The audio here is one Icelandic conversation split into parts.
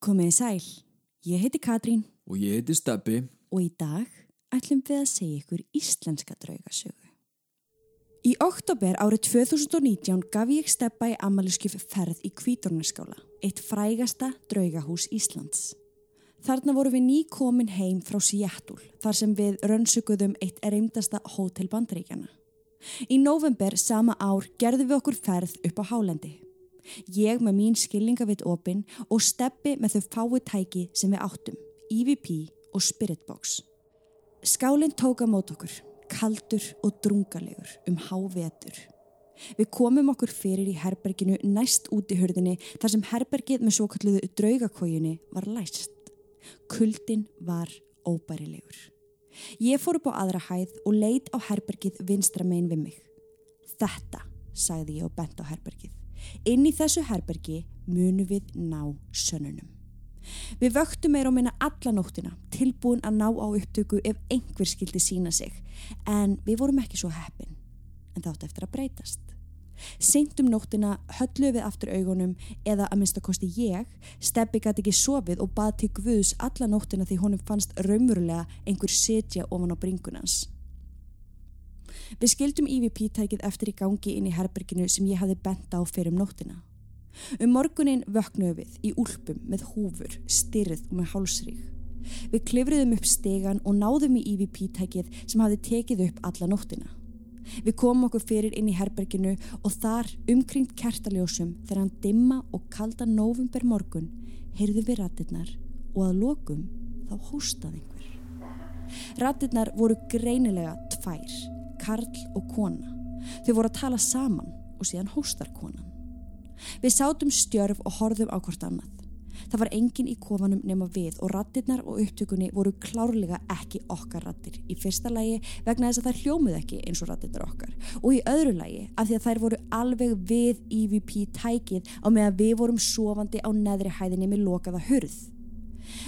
Komiði sæl, ég heiti Katrín Og ég heiti Steppi. og í dag ætlum við að segja ykkur íslenska draugasögu. Í oktober árið 2019 gaf ég steppa í ammaliðskjöf ferð í Kvítornaskála, eitt frægasta draugahús Íslands. Þarna voru við ný komin heim frá Seattle, þar sem við rönnsökuðum eitt reymdasta hótel bandreikjana. Í november sama ár gerðum við okkur ferð upp á Hálendi. Ég með mín skilningavit opinn og steppi með þau fái tæki sem við áttum, EVP og Spiritbox. Skálinn tók að mót okkur, kaldur og drungalegur um hávetur. Við komum okkur fyrir í herberginu næst út í hurðinni þar sem herbergið með svo kalluðu draugakójunni var læst. Kuldin var óbærilegur. Ég fór upp á aðra hæð og leit á herbergið vinstra megin við mig. Þetta, sagði ég og bent á herbergið. Inn í þessu herbergi munu við ná sönnunum. Við vöktum meira og minna alla nóttina, tilbúin að ná á upptöku ef einhver skildi sína sig, en við vorum ekki svo heppin, en þátt eftir að breytast. Seint um nóttina hölluðu við aftur augunum eða að minnstakosti ég, Steppi gæti ekki sofið og bað til Guðs alla nóttina því honum fannst raumurulega einhver setja ofan á bringunans. Við skildum EVP-tækið eftir í gangi inn í herberginu sem ég hafði bent á fyrir um nóttina. Um morgunin vöknuðu við í úlpum með húfur, styrð og með hálsrík. Við klifriðum upp stegan og náðum í EVP-tækið sem hafði tekið upp alla nóttina. Við komum okkur fyrir inn í herberginu og þar umkringt kertaljósum þegar hann dimma og kalda november morgun heyrðu við rattirnar og að lokum þá hóstaði einhver. Rattirnar voru greinilega tvær, karl og kona. Þau voru að tala saman og síðan hóstar konan. Við sátum stjörf og horfðum á hvort annað. Það var engin í kofanum nema við og rattirnar og upptökunni voru klárlega ekki okkar rattir. Í fyrsta lægi vegna þess að þær hljómuð ekki eins og rattirnar okkar og í öðru lægi af því að þær voru alveg við EVP tækið á meðan við vorum sofandi á neðri hæðinni með lokaða hurð.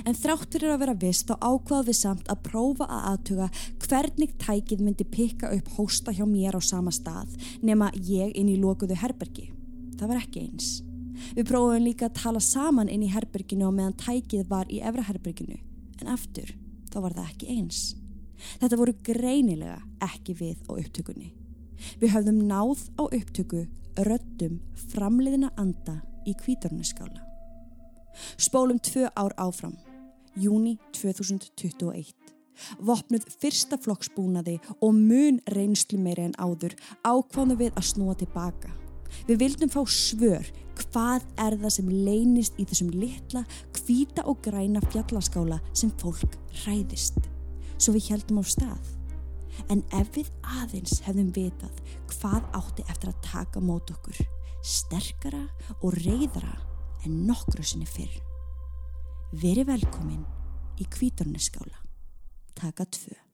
En þrátt fyrir að vera vist þá ákvaðu við samt að prófa að aðtuga hvernig tækið myndi pikka upp hósta hjá mér á sama stað nema ég inn í lokuðu herbergi. Það var ekki eins. Við prófum líka að tala saman inn í herberginu og meðan tækið var í efra herberginu. En aftur, þá var það ekki eins. Þetta voru greinilega ekki við á upptökunni. Við höfðum náð á upptöku röddum framleiðina anda í kvítorniskála. Spólum tvö ár áfram. Júni 2021. Vopnuð fyrsta flokksbúnaði og mun reynslu meira en áður ákvánu við að snúa tilbaka. Við vildum fá svör hvað er það sem leynist í þessum litla, hvíta og græna fjallaskála sem fólk hræðist. Svo við heldum á stað. En ef við aðeins hefðum vitað hvað átti eftir að taka mót okkur, sterkara og reyðara en nokkru sinni fyrr. Veri velkomin í kvítorniskála. Taka tvö.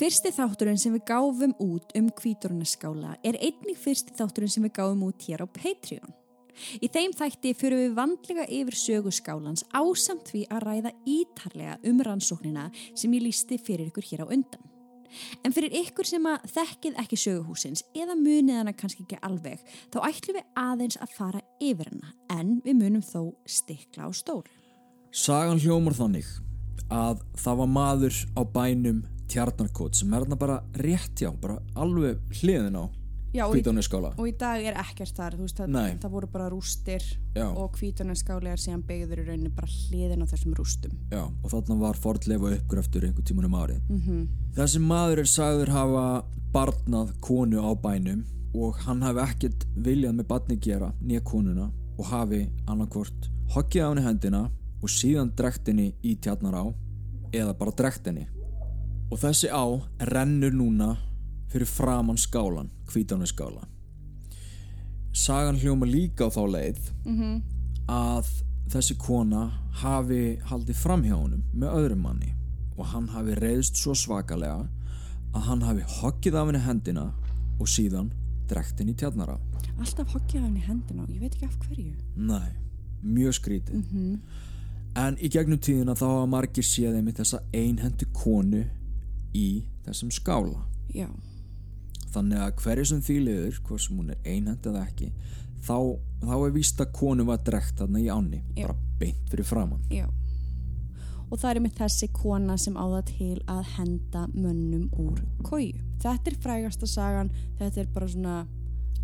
Fyrsti þátturinn sem við gáfum út um kvítornaskála er einnig fyrsti þátturinn sem við gáfum út hér á Patreon. Í þeim þætti fyrir við vandlega yfir sögu skálans ásamt því að ræða ítarlega um rannsóknina sem ég lísti fyrir ykkur hér á undan. En fyrir ykkur sem að þekkið ekki söguhúsins eða munið hana kannski ekki alveg þá ætlum við aðeins að fara yfir hana en við munum þó stikla á stól. Sagan hljómar þannig að það var maður á bænum Tjarnarkot sem er þarna bara rétt já, bara alveg hliðin á Já, og í, dag er ekkert þar þú veist, það, Nei. það voru bara rústir Já. og kvítunarskáli er síðan beigður í rauninni bara hliðin á þessum rústum Já, og þarna var fordleifa uppgröftur einhver tíman um árið. mm -hmm. Þessi maður er sagður hafa barnað konu á bænum og hann hafi ekkert viljað með barni gera nýja konuna og hafi annarkvort hokkið á henni hendina og síðan drekt henni í tjarnar á eða bara drekt henni. Og þessi á rennur núna fyrir framann skálan, hvítánu skála. sagan hljóma líka á þá leið að þessi kona hafi haldið fram hjá honum með öðrum manni og hann hafi reyðst svo svakalega að hann hafi hokkið af henni hendina og síðan drekt henni í tjarnara Alltaf hokkið af henni hendina og ég veit ekki af hverju. Nei, mjög skrítið En í gegnum tíðina þá hafa margir séð einmitt þessa einhendu konu í þessum skála Já, Þannig að hverju sem því liður, hvort sem hún er einhend eða ekki þá, þá er víst að konu var drekt þarna í ánni Já. bara beint fyrir framann já. Og það er með þessi kona sem á það til að henda mönnum úr kóju. Þetta er frægasta sagan, þetta er bara svona,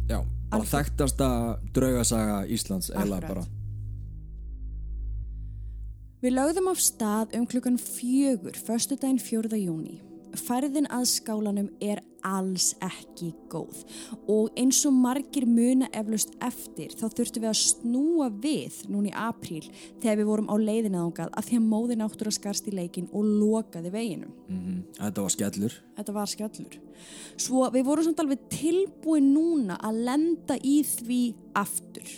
Já, bara Algjör- þekktasta draugasaga Íslands eða bara Við lögðum af stað um klukkan fjögur, förstu daginn 4. júni. Færðin að skálanum er alls ekki góð og eins og margir muna eflaust eftir þá þurftum við að snúa við núna í apríl þegar við vorum á leiðina ángað af því að móðin áttur að skarst í leikin og lokaði veginum. mm Þetta var skellur Þetta var skjallur. Svo við vorum samt alveg tilbúin núna að lenda í því aftur.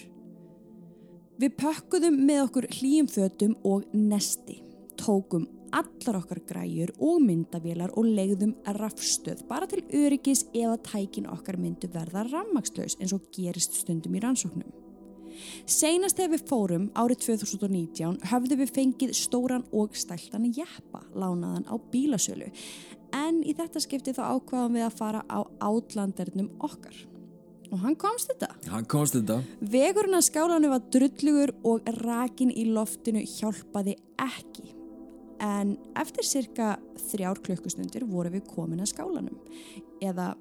Við pökkuðum með okkur hlýjum fötum og nesti. Tókum allar okkar græjur og myndavélar og legðum rafstöð bara til öryggis ef að tækin okkar myndu verða rafmakslaus eins og gerist stundum í rannsóknum. Seinast þegar við fórum árið 2019 höfðum við fengið stóran og stæltan jeppa lánaðan á bílasölu en í þetta skipti þá ákvaðum við að fara á átlandernum okkar. Og hann komst þetta. Hann komst þetta Vegurinn að skálanum var drullugur og rakin í loftinu hjálpaði ekki. En eftir cirka þrjár klukkustundir voru við komin að skálanum eða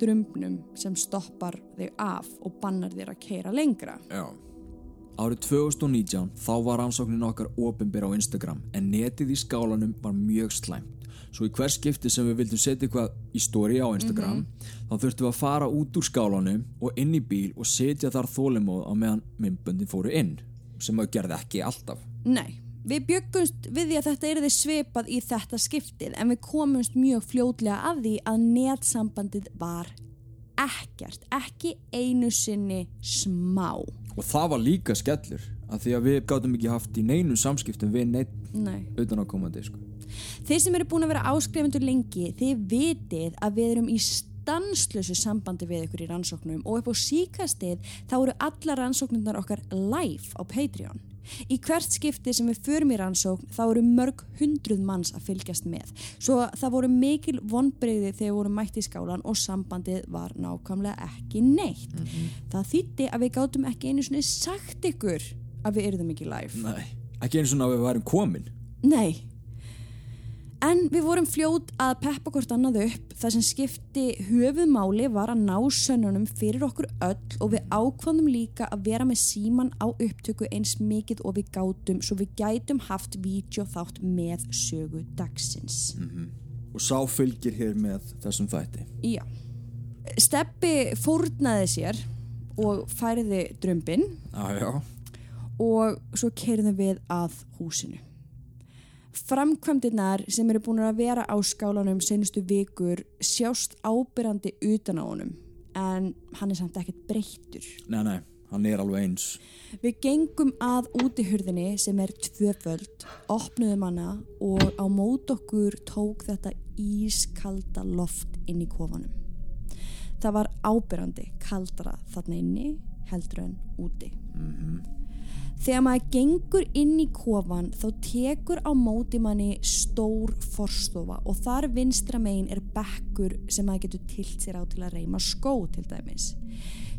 drumbnum sem stoppar þig af og bannar þér að keira lengra. Já. Árið 2019 þá var rannsóknin okkar opinbyr á Instagram en netið í skálanum var mjög slæmt. Svo í hver skipti sem við vildum setja eitthvað í story á Instagram þá þurftum við að fara út úr skálanum og inn í bíl og setja þar þólimóð á meðan myndböndin fóru inn sem við gerði ekki alltaf. Nei, við bjöggumst við því að þetta er þið svipað í þetta skiptið en við komumst mjög fljótlega að því að netsambandið var ekkert, ekki einu sinni smá. og það var líka skellur af því að við gátum ekki haft í neinum samskiptum við neitt Nei. utan á komandi sko. Þeir sem eru búin að vera áskrifundur lengi, þið vitið að við erum í stanslösu sambandi við ykkur í rannsóknum og upp á síkastið þá eru alla rannsóknirnar okkar live á Patreon. Í hvert skipti sem við förum í rannsókn þá eru mörg hundruð manns að fylgjast með. Svo það voru mikil vonbreyði þegar við vorum mætt í skálan og sambandið var nákvæmlega ekki neitt. Það þýtti að við gátum ekki einu svona sagt ykkur að við eruðum ekki live. Nei, ekki eins og að við værum komin Nei. En við vorum fljót að peppa hvort annað upp. Það sem skipti höfuðmáli var að ná sönnunum fyrir okkur öll og við ákvæmum líka að vera með síman á upptöku eins mikið og við gátum svo við gætum haft vídeoþátt með sögu dagsins. og sá fylgir hér með þessum þætti Já. Steppi fórnaði sér og færiði drömbin Já, já og svo keirðum við að húsinu. Framkvæmdirnar sem eru búin að vera á skálanum senustu vikur sjást ábyrrandi utan á honum en hann er samt ekkert breyttur. Nei, nei, hann er alveg eins Við gengum að útihurðinni sem er tvöföld, opnuðum hana og á mót okkur tók þetta ískalda loft inn í kofanum. Það var ábyrrandi kaldara þarna inni heldur en úti. Þegar maður gengur inn í kofan þá tekur á móti manni stór forstofa og þar vinstra megin er bekkur sem maður getur tilt sér á til að reyma skó til dæmis.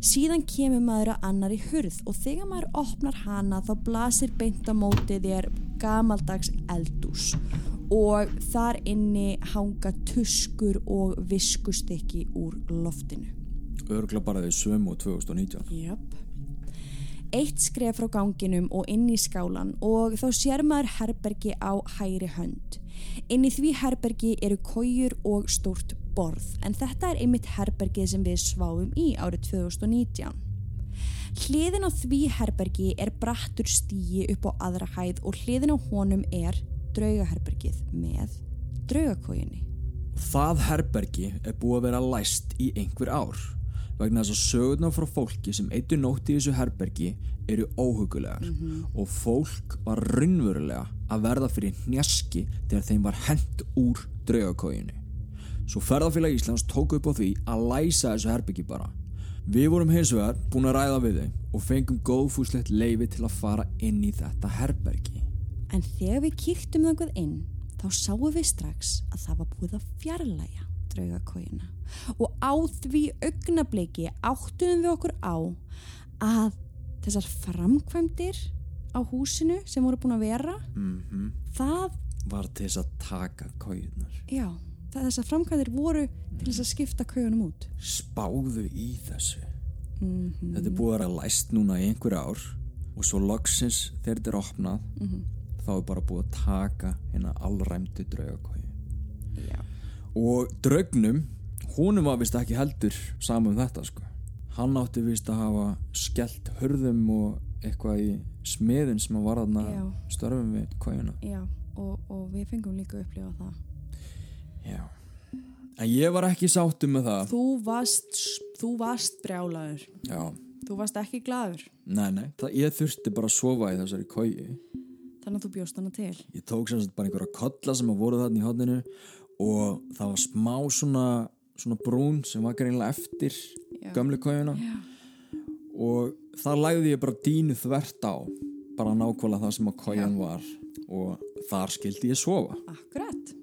Síðan kemur maður að annari hurð og þegar maður opnar hana þá blasir beint á móti þér gamaldags eldús og þar inni hanga tuskur og viskustykki úr loftinu. Örgla bara því sömu og 2019 Jöp. Eitt skref frá ganginum og inn í skálan og þá sér maður herbergi á hæri hönd. Inn í því herbergi eru kójur og stórt borð en þetta er einmitt herbergið sem við sváum í árið 2019. Hliðin á því herbergi er brattur stíi upp á aðra hæð og hliðin á honum er draugaherbergið með draugakójunni. Það herbergi er búið að vera læst í einhver ár vegna þess að sögurnar frá fólki sem eittu nótt í þessu herbergi eru óhugulegar og fólk var raunverulega að verða fyrir hnjaski þegar þeim var hent úr draugakóginu. Svo ferðarfélag Íslands tók upp á því að læsa þessu herbyggi bara. Við vorum hins vegar búin að ræða við þau og fengum góðfúslegt leifi til að fara inn í þetta herbergi. En þegar við kýrtum þangað inn, þá sáum við strax að það var búið að fjarlæga draugakóina. Og á því augnabliki áttuðum við okkur á að þessar framkvæmdir á húsinu sem voru búin að vera, Mm það, Var til þess að taka kóinar. já, þessar framkvæmdir voru til þess að skipta kójunum út. Spáðu í þessu. Mm Þetta er búið að vera læst núna í einhver ár og svo loksins þegar þetta er opnað þá er bara búið að taka hérna allræmdu draugakói. Já. Og draugnum, húnum var vist ekki heldur saman um þetta sko. Hann átti vist að hafa skellt hörðum og eitthvað í smiðin sem að var Já. störfum við kójuna. Já, og, og við fengum líka að upplifa það. Já. En ég var ekki sáttum með það. Þú varst, þú varst brjálaður. Já. Þú varst ekki glaður. Nei, nei. Það, ég þurfti bara að sofa í þessari kói. Þannig að þú bjóst hana til. Ég tók sem sagt bara einhverja kolla sem að voru þarna í hodninu og það var smá svona, svona brún sem var greinlega eftir Já. gömlu kójuna og þar lagði ég bara dínu þvert á bara nákvæmlega það sem að kójan var og þar skildi ég sofa Akkurat.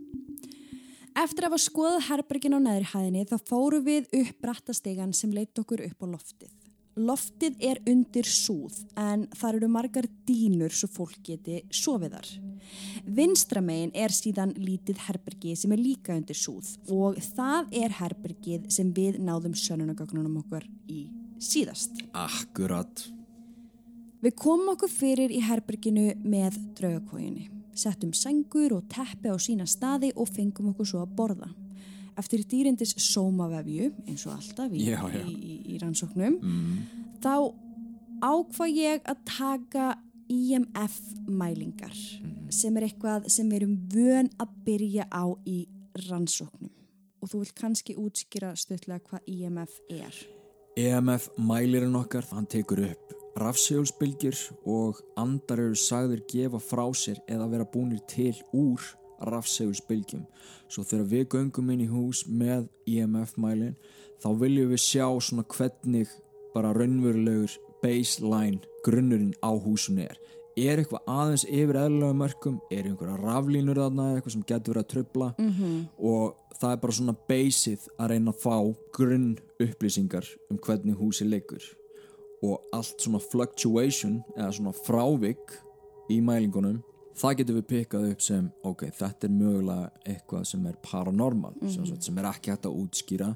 Eftir að hafa skoðað herbergin á neðri hæðinni þá fóru við upp brattastegan sem leitt okkur upp á loftið. Loftið er undir súð en þar eru margar dýnur svo fólk geti sofiðar. Vinstramegin er síðan lítið herbergi sem er líka undir súð og það er herbergið sem við náðum sönunagögnunum okkar í síðast. Akkurat Við komum okkur fyrir í herberginu með draugakóginni. Settum sengur og teppi á sína staði og fengum okkur svo að borða. Eftir dýrindis sómavefju, eins og alltaf í, Já, já. í, í, rannsóknum, mm. þá ákvað ég að taka IMF mælingar sem er eitthvað sem við erum vön að byrja á í rannsóknum. Og þú vilt kannski útskýra stöðlega hvað IMF er. EMF mælirinn okkar, hann tekur upp rafsegulsbylgjur og andar eru sagðir gefa frá sér eða vera búnir til úr rafsegulsbylgjum. Svo þegar við göngum inn í hús með EMF mælin þá viljum við sjá svona hvernig bara raunverulegur baseline grunnurinn á húsun er. Er eitthvað aðeins yfir eðlulega mörgum, er einhverja raflínur þarna eitthvað sem getur verið að trubla Mm -hmm. og það er bara svona basið að reyna að fá grunn upplýsingar um hvernig húsi leikur og allt svona fluctuation eða svona frávik í mælingunum það getur við pikkað upp sem ok, þetta er mögulega eitthvað sem er paranormal sem, sagt, sem er ekki hægt að útskýra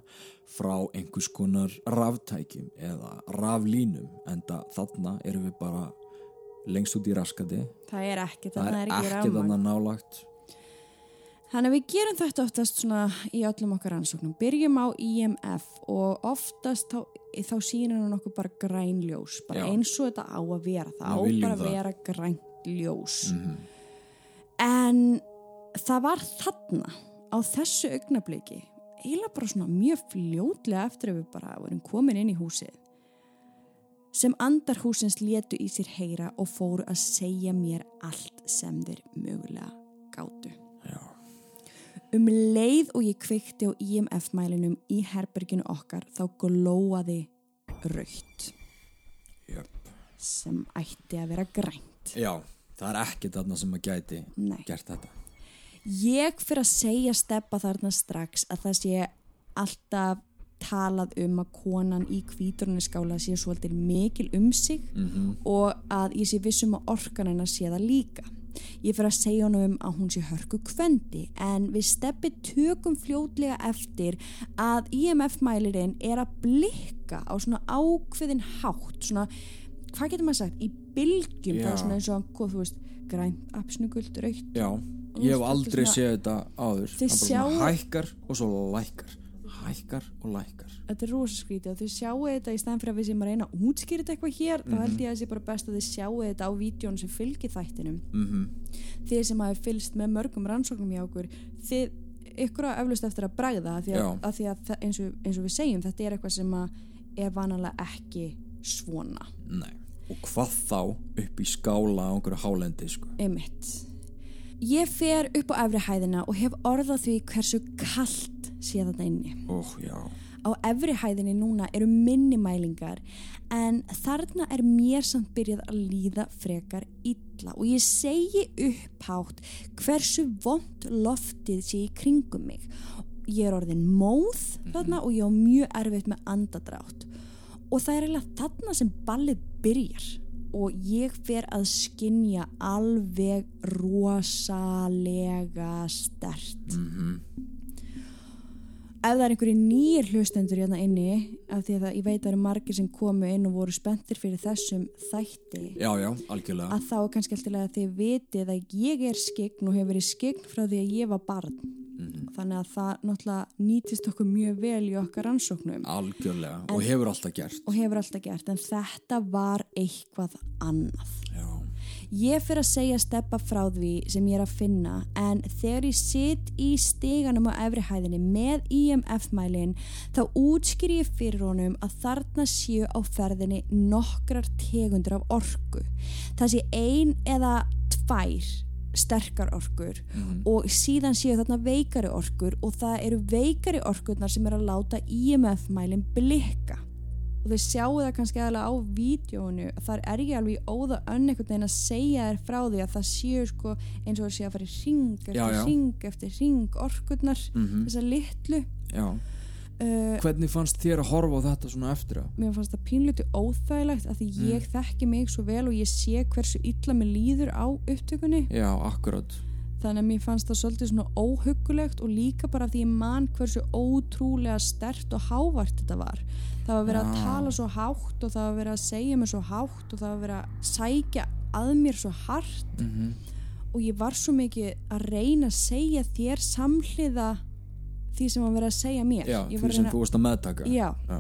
frá einhvers konar raftækjum eða raflínum en þarna erum við bara lengst út í raskati Það er ekki, þannig nálagt Þannig að við gerum þetta oftast svona í öllum okkar rannsóknum. Byrjum á IMF og oftast þá, þá sýnir hann okkur bara græn ljós. Bara Já. eins og þetta á að vera. Það á bara að vera grænt ljós. mm En það var þarna á þessu augnabliki eiginlega bara svona mjög fljótlega eftir að við bara vorum komin inn í húsið sem andar húsins létu í sér heyra og fóru að segja mér allt sem þeir mögulega gátu. Já. Um leið og ég kveikti á IMF-mælinum í herberginu okkar þá glóaði raukt Jöp. sem ætti að vera grænt. Já, það er ekkert þarna sem að gæti Nei. gert þetta. Ég fyrir að segja steppa þarna strax að það sé alltaf talað um að konan í kvíturniskála sé svolítið mikil um sig Mm og að ég sé vissum að orkan hennar sé það líka. Ég fyrir að segja honum um að hún sé hörku kvendi en við steppi tökum fljótlega eftir að IMF-mælirinn er að blikka á svona ákveðin hátt, svona, hvað getur maður sagt, í bylgjum, það Já. er svona eins og, hvað þú veist, grænt, apsnugult, raukt, Já, ég hef aldrei séð þetta áður. Það bara svona hækkar og svo lækkar. Hækkar og lækkar. þetta er rosa skrítið og þau sjáu þetta í stæðan fyrir að við sem reyna að útskýra þetta eitthvað hér þá held ég að það sé bara best að þið sjáu þetta á vídjón sem fylgir þættinum Mm þið sem hafi fylgst með mörgum rannsóknum hjá okkur þið ykkur að eflust eftir að bræða því að, að, því að það- eins, og, eins og við segjum þetta er eitthvað sem er vanalega ekki svona Nei. Og hvað þá upp í skála á einhverju hálendi, sko. einmitt. Ég fer upp á efri hæðina og hef orðað því hversu kallt sé þetta inni. Ó, já. á efri hæðinni núna eru minni mælingar en þarna er mér samt byrjað að líða frekar illa. Og ég segi upphátt hversu vond loftið sé í kringum mig. Ég er orðin móð þarna og ég á mjög erfitt með andadrátt og það er eiginlega þarna sem ballið byrjar og ég fer að skinja alveg rosalega stert ef það er einhverju nýjir hlustendur hérna inni af því að ég veit að það eru margir sem komu inn og voru spenntir fyrir þessum þætti Já, já, að þá kannski alltaf að þið vitið að ég er skegn og hefur verið skegn frá því að ég var barn þannig að það náttúrulega nýtist okkur mjög vel í okkar rannsóknum Algjörlega. Og hefur alltaf gert. og hefur alltaf gert en þetta var eitthvað annað Já. Ég fyrir að segja steppa frá því sem ég er að finna en þegar ég sitt í steganum á efri hæðinni með IMF-mælin þá útskýr ég fyrir honum að þarna séu á ferðinni nokkrar tegundur af orku. Það sé ein eða tvær sterkar orkur og síðan séu þarna veikari orkur og það eru veikari orkurnar sem er að láta IMF-mælin blikka og þau sjáu það kannski aðalega á vídjónu þar er ég alveg óða önn einhvern veginn að segja þér frá því að það séu sko eins og það séu að fara í ring eftir Já, já. ring eftir ring orkurnar, Mhm. þessar litlu Já. Uh, Hvernig fannst þér að horfa á þetta svona eftir að? mér fannst það pínluti óþægilegt að því ég þekki mig svo vel og ég sé hversu illa mér líður á upptökunni Já, akkurat. þannig að mér fannst það svolítið svona óhuggulegt og líka bara því ég man hversu ótrúlega stert og hávart þetta var það var verið að Já. tala svo hátt og það var verið að segja mér svo hátt og það var verið að sækja að mér svo hart Mm og ég var svo mikið að reyna að segja þér samhliða því sem var verið að segja mér Já, því sem reyna- þú varst að meðtaka. Já, Já.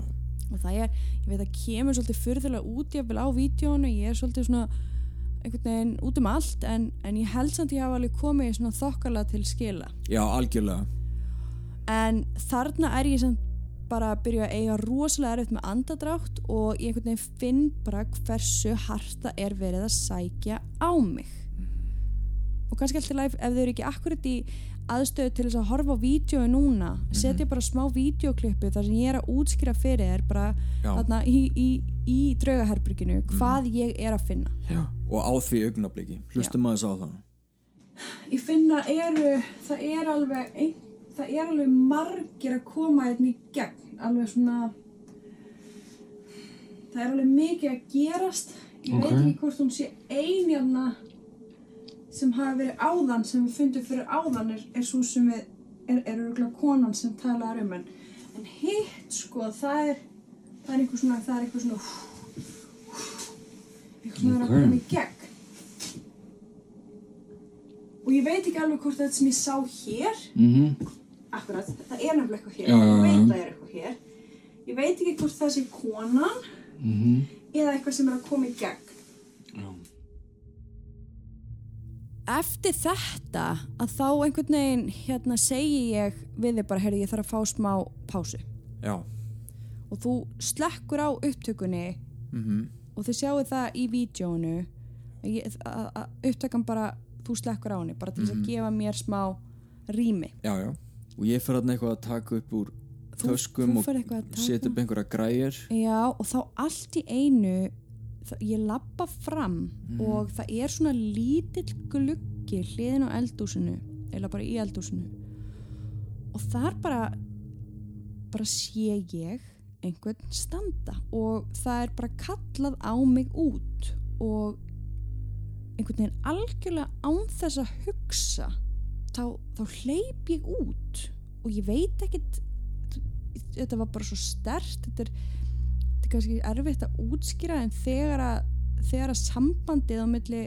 og það er, ég veit að kemur svolítið furðulega út jafnvel á vídjónu, ég er svolítið svona einhvern veginn út um allt en, en ég held samt ég hafa alveg komið svona þokkala til skila Já, algjörlega. en þarna er ég samt bara að byrja að eiga rosalega erfitt með andadrátt og ég einhvern veginn finn bara hversu harta er verið að sækja á mig og kannski alltaf læf ef þau eru ekki akkurat í aðstöðu til þess að horfa á vídjói núna setja bara smá vídeoklippu þar sem ég er að útskýra fyrir þér bara þarna í, í, í draugaherbygginu hvað ég er að finna. Já. Og á því augnabliki. Hlustum aðeins á það. Ég finna eru, það er alveg ein, það er alveg margir að koma hérna í gegn, alveg svona það er alveg mikið að gerast. Ég veit ekki hvort hún sé ein hérna sem hafi verið áðan sem við fundum fyrir áðan er, er svo sem við er, er örgulega konan sem talar um en, en hitt sko það er það er einhver svona það er einhver svona eitthvað svona að koma í gegn. Og ég veit ekki alveg hvort þetta sem ég sá hér Mm akkurat, það er nefnilega eitthvað hér já, ég veit að það er eitthvað hér. Ég veit ekki hvort það sé konan eða eitthvað sem er að koma í gegn Eftir þetta að þá einhvern veginn hérna segi ég við þig bara, heyrðu ég þarf að fá smá pásu Já. og þú slekkur á upptökunni Mm og þið sjáu það í vídjónu að upptökan bara þú slekkur á henni, bara til þess að gefa mér smá rými Já, já. Og ég fer þarna eitthvað að taka upp úr Þú- töskum þú og setja upp einhverja græjur. Já, og þá allt í einu það, ég lappa fram og það er svona lítill gluggi hliðin á eldúsinu eða bara í eldúsinu og þar bara bara sé ég einhvern standa og það er bara kallað á mig út og einhvern veginn algjörlega án þess að hugsa þá, þá hleyp ég út og ég veit ekkit þetta var bara svo stert er, þetta er kannski erfitt að útskýra en þegar að, þegar að sambandið á milli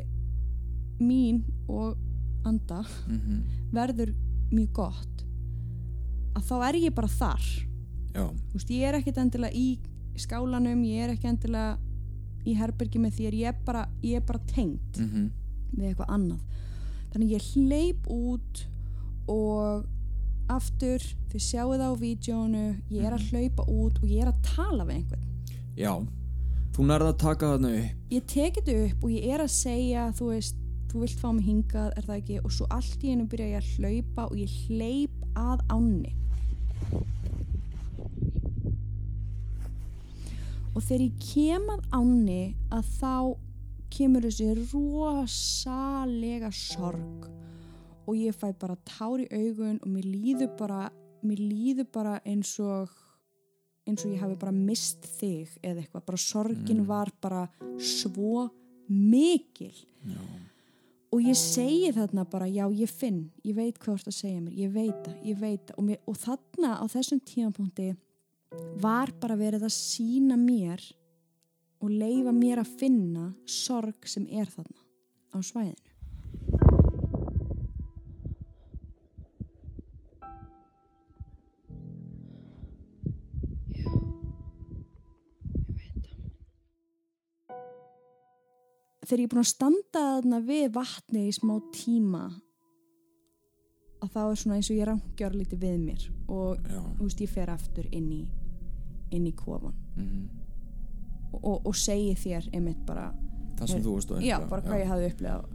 mín og anda Mm verður mjög gott að þá er ég bara þar. Veist, ég er ekkert endilega í skálanum ég er ekki endilega í herbergi með þér, ég er bara, ég er bara tengd Mm við eitthvað annað. Þannig ég hleyp út og aftur þið sjáu það á vídjónu ég er að hlaupa út og ég er að tala við einhvern Já, þú nærða að taka þarna upp. Ég teki þetta upp og ég er að segja þú veist, þú vilt fá mig hingað er það ekki, og svo allt í einu byrja ég að hlaupa og ég hleyp að ánni. Og þegar ég kem að ánni að þá kemur þessi rosalega sorg. Og ég fæ bara tár í augun og mér líður bara mér líður bara eins og eins og ég hafi bara mist þig eða eitthvað, bara sorgin var bara svo mikil. Já, og ég segi þarna bara, já ég finn ég veit hvað þú ert að segja mér, ég veit það ég veit það, og, mér, og þarna á þessum tímapunkti var bara verið að sína mér og leifa mér að finna sorg sem er þarna á svæðinu þegar ég er búin að standa þarna við vatni í smá tíma að þá er svona eins og ég rangjör lítið við mér og já. þú veist, ég fer aftur inn í inn í kofan. Mhm. og, og, og segi þér einmitt bara, Það sem þú varst að já, bara hvað ég hafði upplegað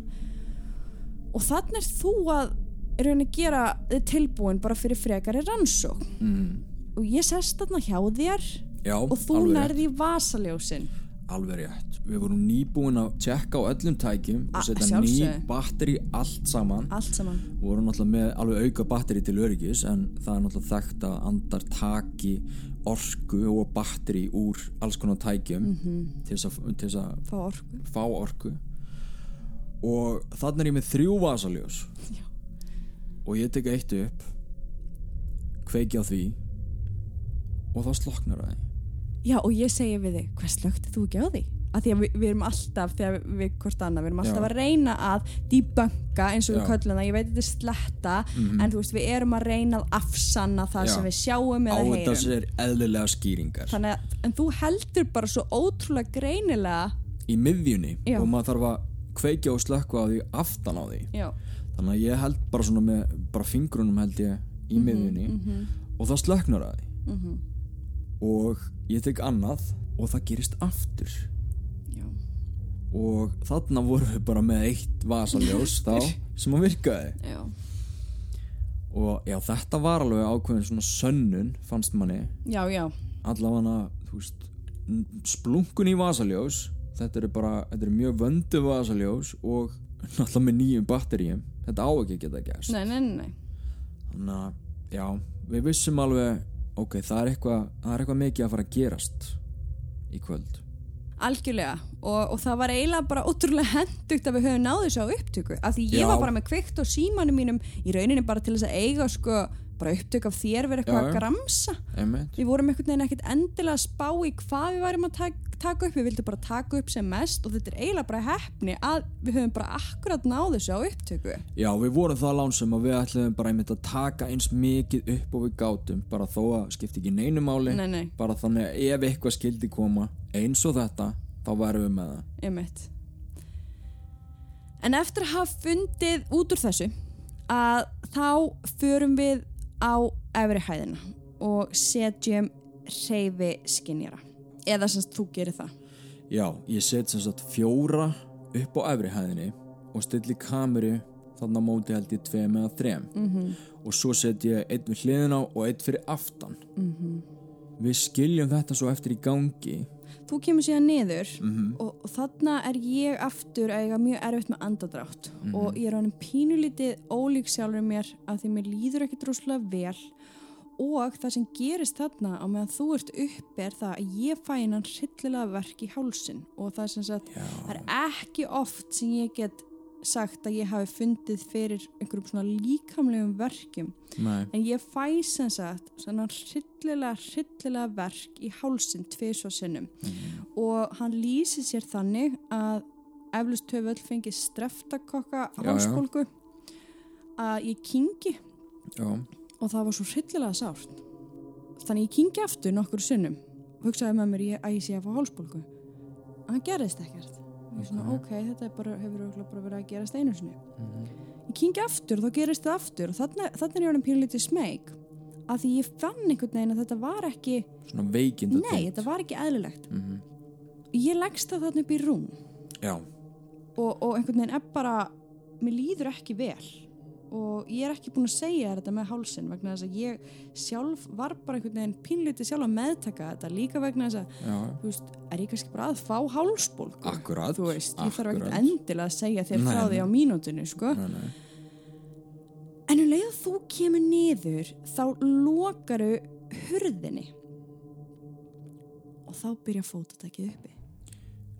og þannig er þú að er raunin að gera þið tilbúin bara fyrir frekari rannsók mm. og ég sest þarna hjá þér Já, og þú nærði í vasaljósin Alveg rétt. Við vorum nýbúin að tjekka á öllum tækjum og setja ný batteri allt saman. allt saman Við vorum náttúrulega með alveg auka batteri til öryggis en það er náttúrulega þekkt að andar taki orku og batteri úr alls konar tækjum þess að, til þess að fá orku fá orku. Og þannig er ég með þrjú vasaljós Já. og ég tek eitt upp, kveiki á því og þá sloknar það. Já og ég segi við þig, hvað slögti þú ekki á því? Af því að við, við erum alltaf, þegar við, við hvort annað, við erum alltaf Já. að reyna að debunka eins og við Já. köllum það, ég veit þetta er sletta, Mhm. en þú veist við erum að reyna að afsanna það Já. sem við sjáum Á eða þetta heyrum. sér eðlilega skýringar. Þannig að, en þú heldur bara svo ótrúlega greinilega, í miðjunni og maður þarf að kveikja og slökka á því aftan á því já, þannig að ég held bara svona með bara fingrunum held ég í miðjunni mhm, og það slöknar að því mhm, og ég tek annað og það gerist aftur. Já, og þarna vorum við bara með eitt vasaljós þá sem að virkaði. Já, og já þetta var alveg ákveðin svona sönnun fannst manni. Já, já, allavega splunkun í vasaljós þetta eru bara, þetta eru mjög vöndu vasaljós og náttúrulega með nýjum batteríum. Þetta á ekki að geta gerst. Nei, nei, nei, nei, þannig að já, við vissum alveg ok, það er eitthvað, það eitthvað mikið að fara að gerast í kvöld algjörlega og, og það var eiginlega bara ótrúlega hendugt að við höfum náðu þessu á upptöku af því ég Já. var bara með kveikt á símanum mínum í rauninni bara til þess að eiga sko bara upptök af þér verið eitthvað að gramsa. Einmitt, við vorum einhvern veginn ekkert endilega að spá í hvað við værim að taka, taka upp. Við vildum bara taka upp sem mest og þetta er eiginlega bara hefni að við höfum bara akkurat náðu þessu á upptöku. Já við vorum það lánsum að við ætlum bara einmitt að taka eins mikið upp og við gátum bara þó að skipti ekki neinu máli. Nei, nei, bara þannig að ef eitthvað skildi koma eins og þetta, þá værum við með það. Einmitt. En eftir að hafa fundið út úr þessu að þá förum við á efri hæðina og setjum hreyfi skinjara eða sem þú gerir það. Já, ég set sem sagt fjóra upp á efri hæðinni og stilli kameru þarna móti held ég tveim eða þrem. Mm og svo set ég einn við hliðina og einn fyrir aftan. Mhm. Við skiljum þetta svo eftir í gangi þú kemur síðan niður mm og, og þarna er ég aftur að eiga mjög erfitt með andadrátt Mhm. og ég er honum pínulítið ólík sjálfur mér að því mér líður ekki droslega vel. Og það sem gerist þarna á meðan þú ert uppi er það að ég fæ hennan hryllilega verk í hálsin og það er sem sagt, það er ekki oft sem ég get sagt að ég hafi fundið fyrir einhverjum svona líkamlegum verkjum. Nei, en ég fæ sem sagt svona hryllilega, hryllilega verk í hálsin tvisvar sinnum. Mhm. og hann lýsir sér þannig að eflust höfu öll fengið streftakokka hálsbólgu að ég kingi já, og það var svo hryllilega sárt. Þannig ég kingi aftur nokkur sinnum. Og hugsaði með mér ég, að ég sé að fá hálsbólgu. En það gerðist ekkert og svona Ok. ok, þetta bara, hefur bara verið að gerast einu sinni. Mhm. ég kingi aftur og þá gerist það aftur. Og þannig, þannig er ég honum pínlítið smeg að því ég fann einhvern veginn að þetta var ekki svona veikinda nei, þetta var ekki eðlilegt. Mm ég leggst það þarna upp í rúm. Og, og einhvern veginn er bara mér líður ekki vel og ég er ekki búin að segja þetta með hálsin vegna þess að ég sjálf var bara einhvern veginn pínlítið sjálf að meðtaka þetta. Líka vegna þess að, já, þú veist, er ég kannski bara að fá hálsbólgu? Akkurat þú veist, ég þarf ekkert akkurat. endilega að segja þér frá því á mínútinu sko. Nei, nei. en um leið að þú kemur niður þá lokaru hurðinni. Og þá byrja fótatækið uppi.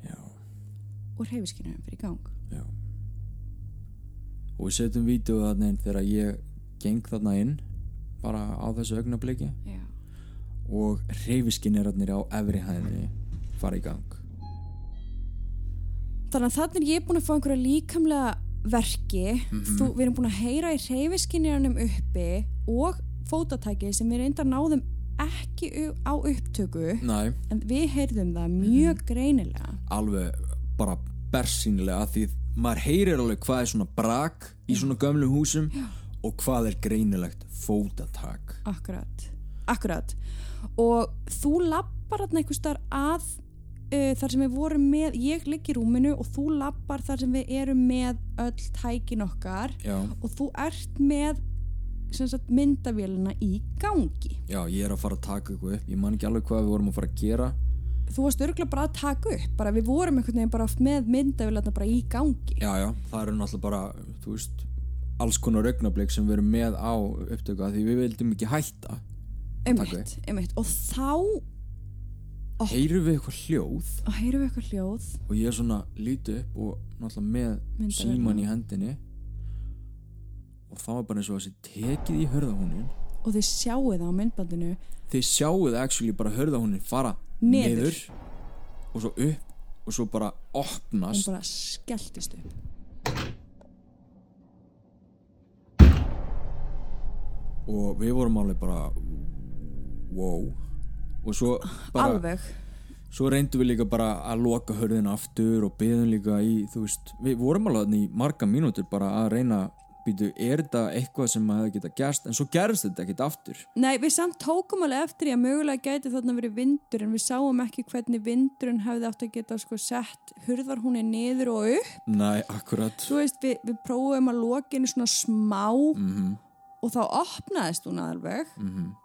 Já, og reyfiskinnum fyrir gang. Já og við setjum vídeo þarna inn þegar ég geng þarna inn bara á þessu augnabliki Já. og reyfiskinnirarnir á efri hæðinni fara í gang þannig að þannig er ég búin að fá einhverja líkamlega verki Mhm. þú, við erum búin að heyra í reyfiskinnirunum uppi og fótatækið sem við reyndar náðum ekki á upptöku næ, en við heyrðum það mjög Mhm. greinilega alveg bara bersýnilega því maður heyrir alveg hvað er svona brak í svona gömlum húsum Já. og hvað er greinilegt fótatak. Akkurat, akkurat. Og þú lappar þarna einhvers þar að uh, þar sem við vorum með, ég ligg í rúminu og þú lappar þar sem við erum með öll tækin okkar já, og þú ert með myndavélina í gangi. Já, ég er að fara að taka eitthvað upp. Ég man ekki alveg hvað við vorum að fara að gera þú varst örgulega bara að taka upp bara við vorum einhvern veginn bara með myndavélina bara í gangi. Já, já, það eru náttúrulega bara þú veist, alls konar augnablik sem við erum með á upptöku því við vildum ekki hætta einmitt, einmitt. og þá Ó. heyrum við eitthvað hljóð? Og heyrum við eitthvað hljóð? Og ég er svona lítið upp og náttúrulega með Myndavélina. síman í hendinni. Og þá er bara eins og þessi tekið í hörðahúnin og þið sjáu það á myndbandinu? Þið sjáuð actually bara hörðahúnin fara Niður. Og svo upp og svo bara hún opnast bara skelltist upp. Og við vorum alveg bara wow. Og svo bara alveg. Svo reyndum við líka bara að loka hörðin aftur og byðum líka í þú veist, við vorum alveg í marga mínútur bara að reyna býtu, er þetta eitthvað sem að hefði geta gerst? En svo gerist þetta ekkit aftur. Nei, við samt tókum alveg eftir að mögulega gæti þarna verið vindur en við sáum ekki hvernig vindurinn hefði átt að geta sko sett hurðar hún niður og upp. Nei, akkurat. Þú veist, við, við prófum að loka henni svona smá mm og þá opnaðist hún alveg. -hmm.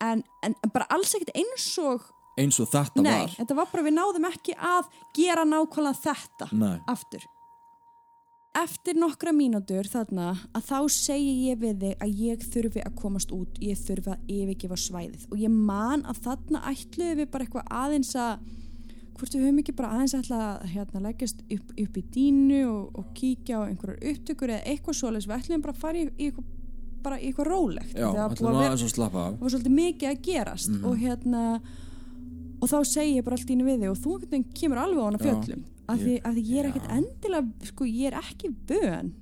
en, en, en bara alls ekkert eins og, eins og þetta nei, var. þetta var bara við náðum ekki að gera nákvæmlega þetta Nei, aftur. Eftir nokkra mínútur þarna að þá segi ég við þig að ég þurfi að komast út, ég þurfi að yfirgefa svæðið. Og ég man að þarna ætluðum við bara eitthvað aðeins að hvort við höfum ekki bara aðeins ætla að hérna, leggjast upp, upp í dínu og, og kíkja á einhverjar upptökur eða eitthvað svoleiðis, við ætluðum bara að fara í, í eitthvað, bara í eitthvað rólegt. Já, ætlum það var svolítið mikið að gerast Mhm. og hérna og þá segi ég bara allt í einu við þig og þú kemur alveg á hana Já, fjöllum af því, að því ég er ekkert endilega sko ég er ekki bön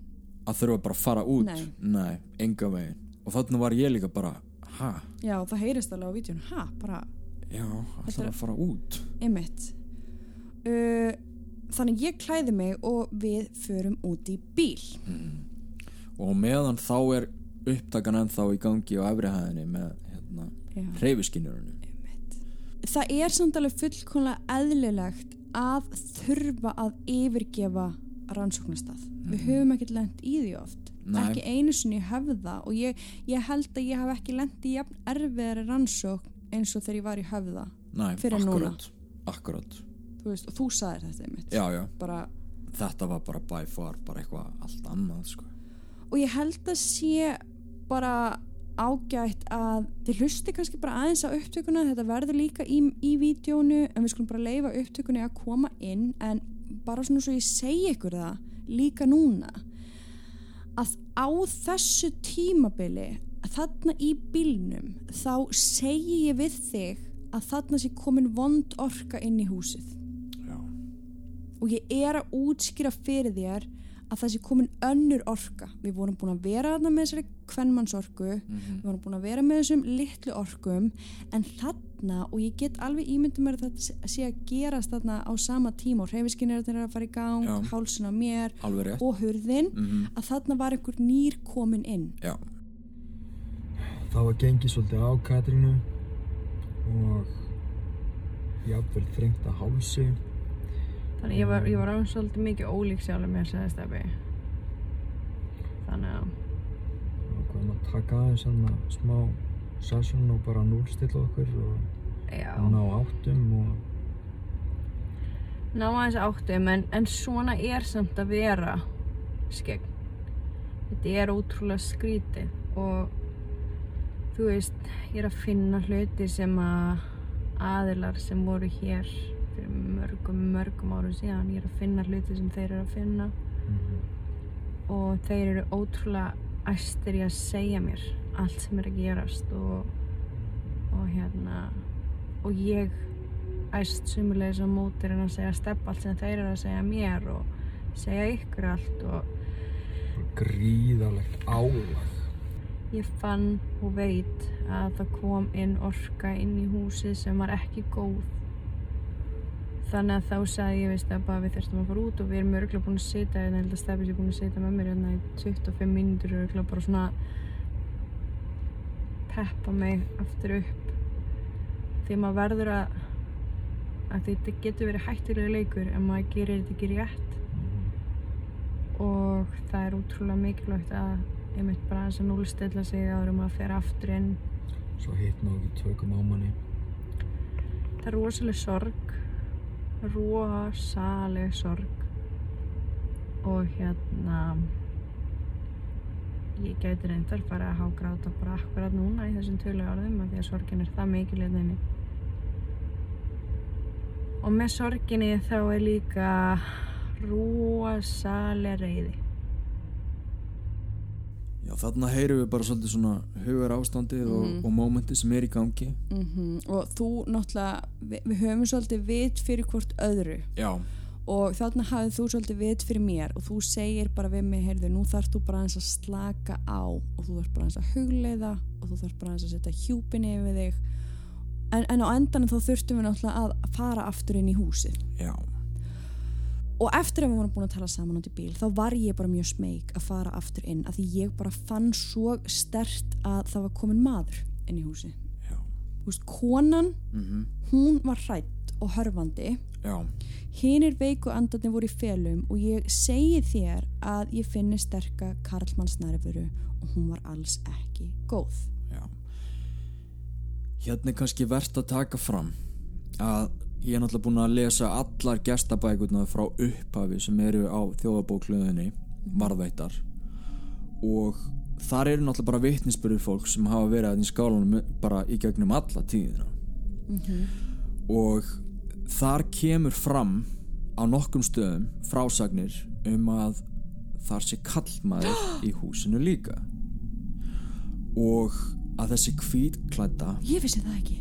að þurfa bara að fara út? Nei. Nei enga veginn. Og þarna var ég líka bara ha, já það heyrist alveg á vídjun ha bara já, ætlar er- að fara út? Emitt uh, þannig ég klæði mig og við förum út í bíl. Og á meðan þá er upptakan ennþá í gangi á efri hæðinni með hérna, Einmitt. það er samt alveg fullkomlega eðlilegt að þurfa að yfirgefa rannsóknastað við höfum ekkert lent í því oft Nei. ekki einu sinni höfða og ég, ég held að ég haf ekki lent í jafn erfiðari rannsókn eins og þegar ég var í höfða Nei, Fyrr en núna. akkurat, akkurat þú veist, og þú sagðir þetta einmitt já, já, bara, þetta var bara by far bara eitthvað allt annað sko. og ég held að sé bara ágætt að þið hlusti kannski bara aðeins á upptökuna þetta verður líka í, í vídjónu en við skulum bara leifa upptökunni að koma inn en bara svona svo ég segi ykkur það líka núna að á þessu tímabili að þarna í bílnum þá segi ég við þig að þarna sé komin vond orka inn í húsið. Já, og ég er að útskýra fyrir þér að það sé komin önnur orka. Við vorum búin að vera þarna með þessari kvennmannsorku Mhm. við vorum búin að vera með þessum litlu orkum en þarna og ég get alveg ímyndum mér að þetta sé- að gerast þarna á sama tíma og hreyfiskinnir er að fara í gang Já. hálsin á mér alveg rétt og hurðin mm að þarna var einhver nýr komin inn já, það var gengið svolítið á Katrínu og jafnvel þrengt að hálsi Þannig ég var, ég var alveg svolítið mikið ólík sjálf mér, segði Steffi. Þannig að, maður taka aðeins hann smá session og bara núlstilla okkur og já, ná áttum og ná aðeins áttum, en, en svona er samt að vera skegg. Þetta er ótrúlega skrítið og þú veist, ég er að finna hluti sem að aðilar sem voru hér fyrir mörgum, mörgum árum síðan, ég er að finna hluti sem þeir eru að finna. Og þeir eru ótrúlega æstir í að segja mér allt sem er að gerast og, og hérna og ég æst sumulegis á mótir en að segja stepp allt sem þeir eru að segja mér og segja ykkur allt og gríðarlegt álag. Ég fann og veit að það kom inn orka inn í húsið sem var ekki góð þannig að þá sagði ég veist að við þurftum að fara út og við erum örgulega búin að sitja en ég held að Steffi sé búin að sitja með mér hérna í 25 mínútur örgulega bara svona peppa mig aftur upp. Því maður verður að að þetta getur verið hættilega leikur en maður gerir þetta ekki rétt. Og það er útrúlega mikilvægt að ég mitt bara aðeins að núlstilla sig áður um að fer aftur inn. Svo hitt ná ekki tökum á manni það er rosaleg sorg rosaleg sorg. Og hérna ég gæti reyndar bara að hágráta bara akkurat núna í þessum tölu orðum af því að sorgin er það mikil hérna inni. Og með sorginni þá er líka rosaleg reyði Já, þarna heyrum við bara svolítið svona hugar ástandið og, Mhm. og mómenti sem er í gangi. Mm og þú náttúrulega við, við höfum svolítið vit fyrir hvort öðru. Já, og þarna hafið þú svolítið vit fyrir mér og þú segir bara við mig, heyrðu, nú þarf þú bara aðeins að slaka á og þú þarf bara aðeins að hugleiða og þú þarf bara aðeins að setja hjúpin yfir þig. En, en á endanum þá þurftum við náttúrulega að fara aftur inn í húsið. Já, og eftir að við vorum búin að tala saman út í bíl þá var ég bara mjög smeyk að fara aftur inn af því ég bara fann svo stert að það var komin maður inn í Þú veist, konan, mm hún var hrætt og hörfandi. Já, Hinir veiku andarnir voru í felum og ég segi þér að ég finni sterka karlmannsnærfuru og hún var alls ekki góð. já. Hérna er kannski verðt að taka fram að ég er náttúrulega búin að lesa allar gestabækurnar frá upphafi sem eru á þjóðabóklöðinni varðveittar. Og þar eru náttúrulega bara vitnisbyrður fólk sem hafa verið að í skálanum bara í gegnum alla tíðina. Og þar kemur fram á nokkrum stöðum frásagnir um að þar sé kallmaður í húsinu líka. Og að þessi hvítklædda Ég vissi það ekki.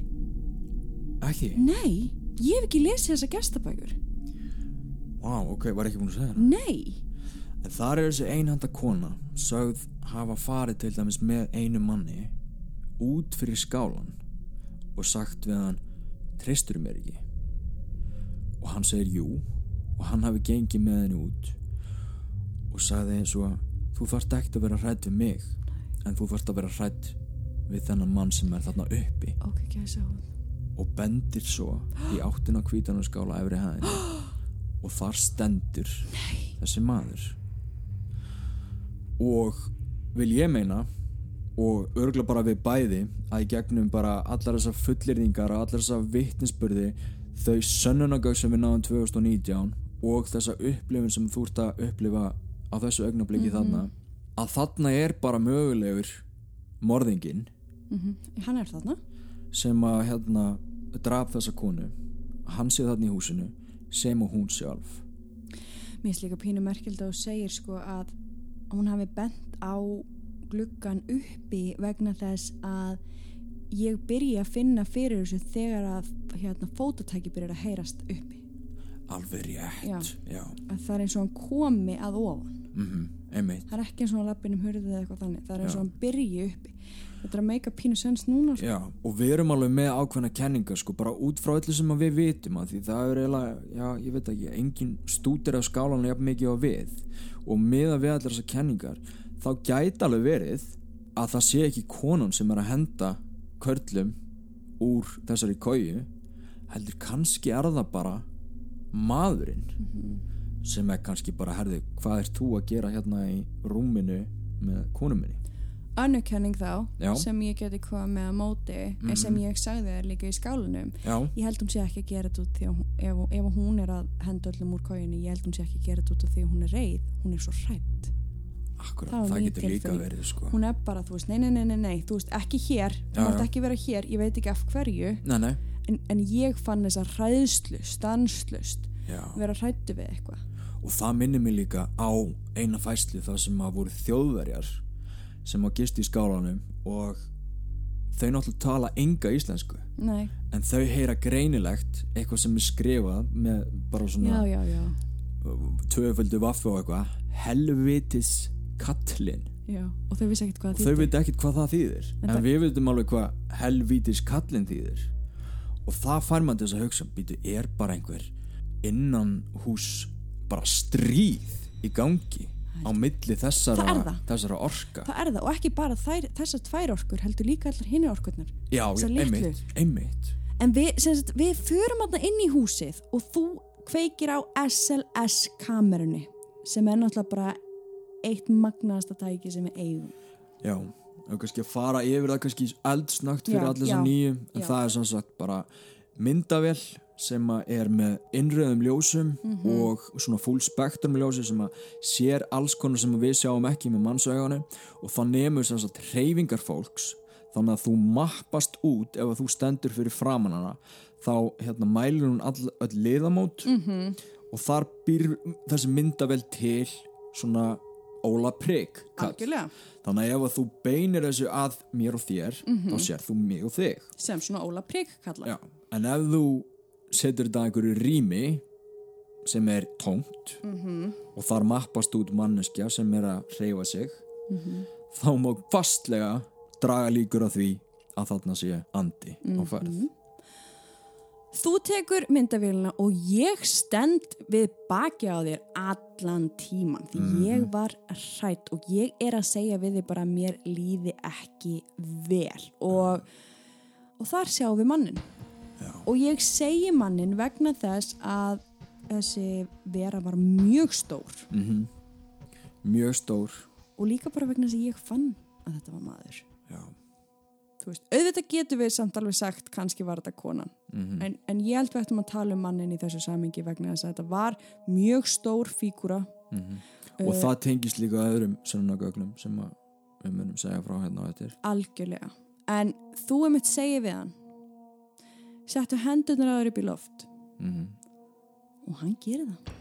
ekki, Nei, ég hef ekki lesið þessa gestabækur. wow, ok, var ekki búin að segja það Nei. en þar er þessi einhanda kona sögð hafa farið til dæmis með einu manni út fyrir skálan og sagt við hann treystur mér ekki og hann segir jú og hann hafi gengið með henni út og sagði eins og þú þarft ekki að vera hrætt við mig en þú þarft að vera hrætt við þennan mann sem er þarna uppi Ok, gæsa hún. Og bendir svo í áttina kvítanaskála efri hæðinni. Og þar stendur Nei. þessi maður. Og vil ég meina og örgla bara við bæði að í gegnum bara allar þessar fullirðingar og allar þessar vittnisspurði þau sönnunagögg sem við náðum 2019 og þessa upplifun sem þú ert að upplifa á þessu augnabliki þarna að þarna er bara mögulegur morðingin Mm Hann er þarna. Sem að hérna draf þessa konu hann sé þarna í húsinu sem og hún sjálf Mér finnst líka pínu merkild að þú segir sko að hún hafi bent á gluggan uppi vegna þess að ég byrja að finna fyrir þessu þegar að hérna, fótatæki byrjar að heyrast uppi. alveg rétt Já. já. Að það er eins og hann komi að ofan. Mm einmitt Það er ekki eins og hann lappin um hurðið eða eitthvað þannig. Það er eins og hann byrji uppi. Þetta er að meika pínu sens núna. Sko. já. og við erum alveg með ákveðna kenningar sko, bara út frá öllu sem að við vitum að því það er eiginlega, já ég veit ekki engin stútir af skálanum jafn mikið á við og miða við allar þessar kenningar þá gæti alveg verið að það sé ekki konan sem er að henda körlum úr þessari kóju heldur kannski er það bara maðurinn sem er kannski bara herði hvað er þú að gera hérna í rúminu með konum minni? Önnurkenning þá, Já. sem ég geti hvað með að móti, en sem ég sagði þér líka í skálunum, já, ég held hún sé ekki að gera þetta út að hún, ef, ef hún er að henda öllum úr kójunni, ég held hún sé ekki að gera þetta út því að hún er reið, hún er svo hrætt. akkurat, Það getur líka verið sko. Hún er bara, þú veist, nei, nei, nei, nei, nei, þú veist, ekki hér, Já, þú mátt ekki vera hér, ég veit ekki af hverju, nei, nei, en, en ég fann þessa hræðslu, stanslust, vera hrættu við eitthvað. Og það minnir mig líka á eina fæslu þar sem að voru þjóðverjar sem að gist í skálanum og þau náttúrulega tala enga íslensku. Nei, en þau heyra greinilegt eitthvað sem er skrifað með bara svona tvöföldu vaffu og eitthvað. Helvitis kallinn. Já, og þau vissi ekkert hvað og það þau þýddi. veit ekkert hvað það þýðir. En en, við veitum alveg hvað helvítis kallinn þýðir. Og það fær mann til þess að hugsa býtu, er bara einhver innan hús bara stríð í gangi á milli þessara, Það er þessara orka Það er það, og ekki bara þær, þessar tvær orkur, heldur líka allar hinni orkurnar. já, já, einmitt, einmitt En við, sem sagt, við förum þarna inn í húsið og þú kveikir á SLS kamerunni sem er náttúrulega bara eitt magnaðasta tæki sem við eigum. já, og kannski að fara yfir það kannski eldsnögt fyrir allir já, nýju en já. það er sem sagt bara myndavél sem er með innröðum ljósum Mhm. og svona full spektrum ljósi sem að sér alls konar sem við sjáum ekki með mannsaugunum og það nemur sem sagt hreyfingar fólks þannig að þú mappast út ef þú stendur fyrir framan hana þá hérna mælir hún all, öll liðamót Mhm. -hmm. og þar býr þessi myndavél til svona óla prigg. Þannig að ef að þú beinir þessu að mér og þér Mhm. þá sér þú mig og þig Sem svona Óla Prigg kalla. Já. En ef þú setur þetta einhverju rými sem er tómt Mhm. og þar mappast út manneskja sem er að hreyfa sig Mhm. þá má fastlega draga líkur að því að þarna sé andi Mhm. á ferð Þú tekur myndavélina og ég stend við baki á þér allan tíman því Mhm. ég var hrætt og ég er að segja við þig bara mér líði ekki vel og, og þar sjáum við mannin Já. og ég segi mannin vegna þess að þessi vera var mjög stór mm Mjög stór og líka bara vegna þess að ég fann að þetta var maður Já, veist, auðvitað getur við samt alveg sagt kannski var þetta konan Mhm. en, en ég held við ættum að tala um mannin í þessu samingi vegna þess að þetta var mjög stór fígúra Mhm. Eh. og það tengist líka öðrum sönnagögnum sem við munum segja frá hérna á eftir algjörlega en þú um eitt segið við hann settu hendurnar aður upp í loft. Mm og hann gerir það.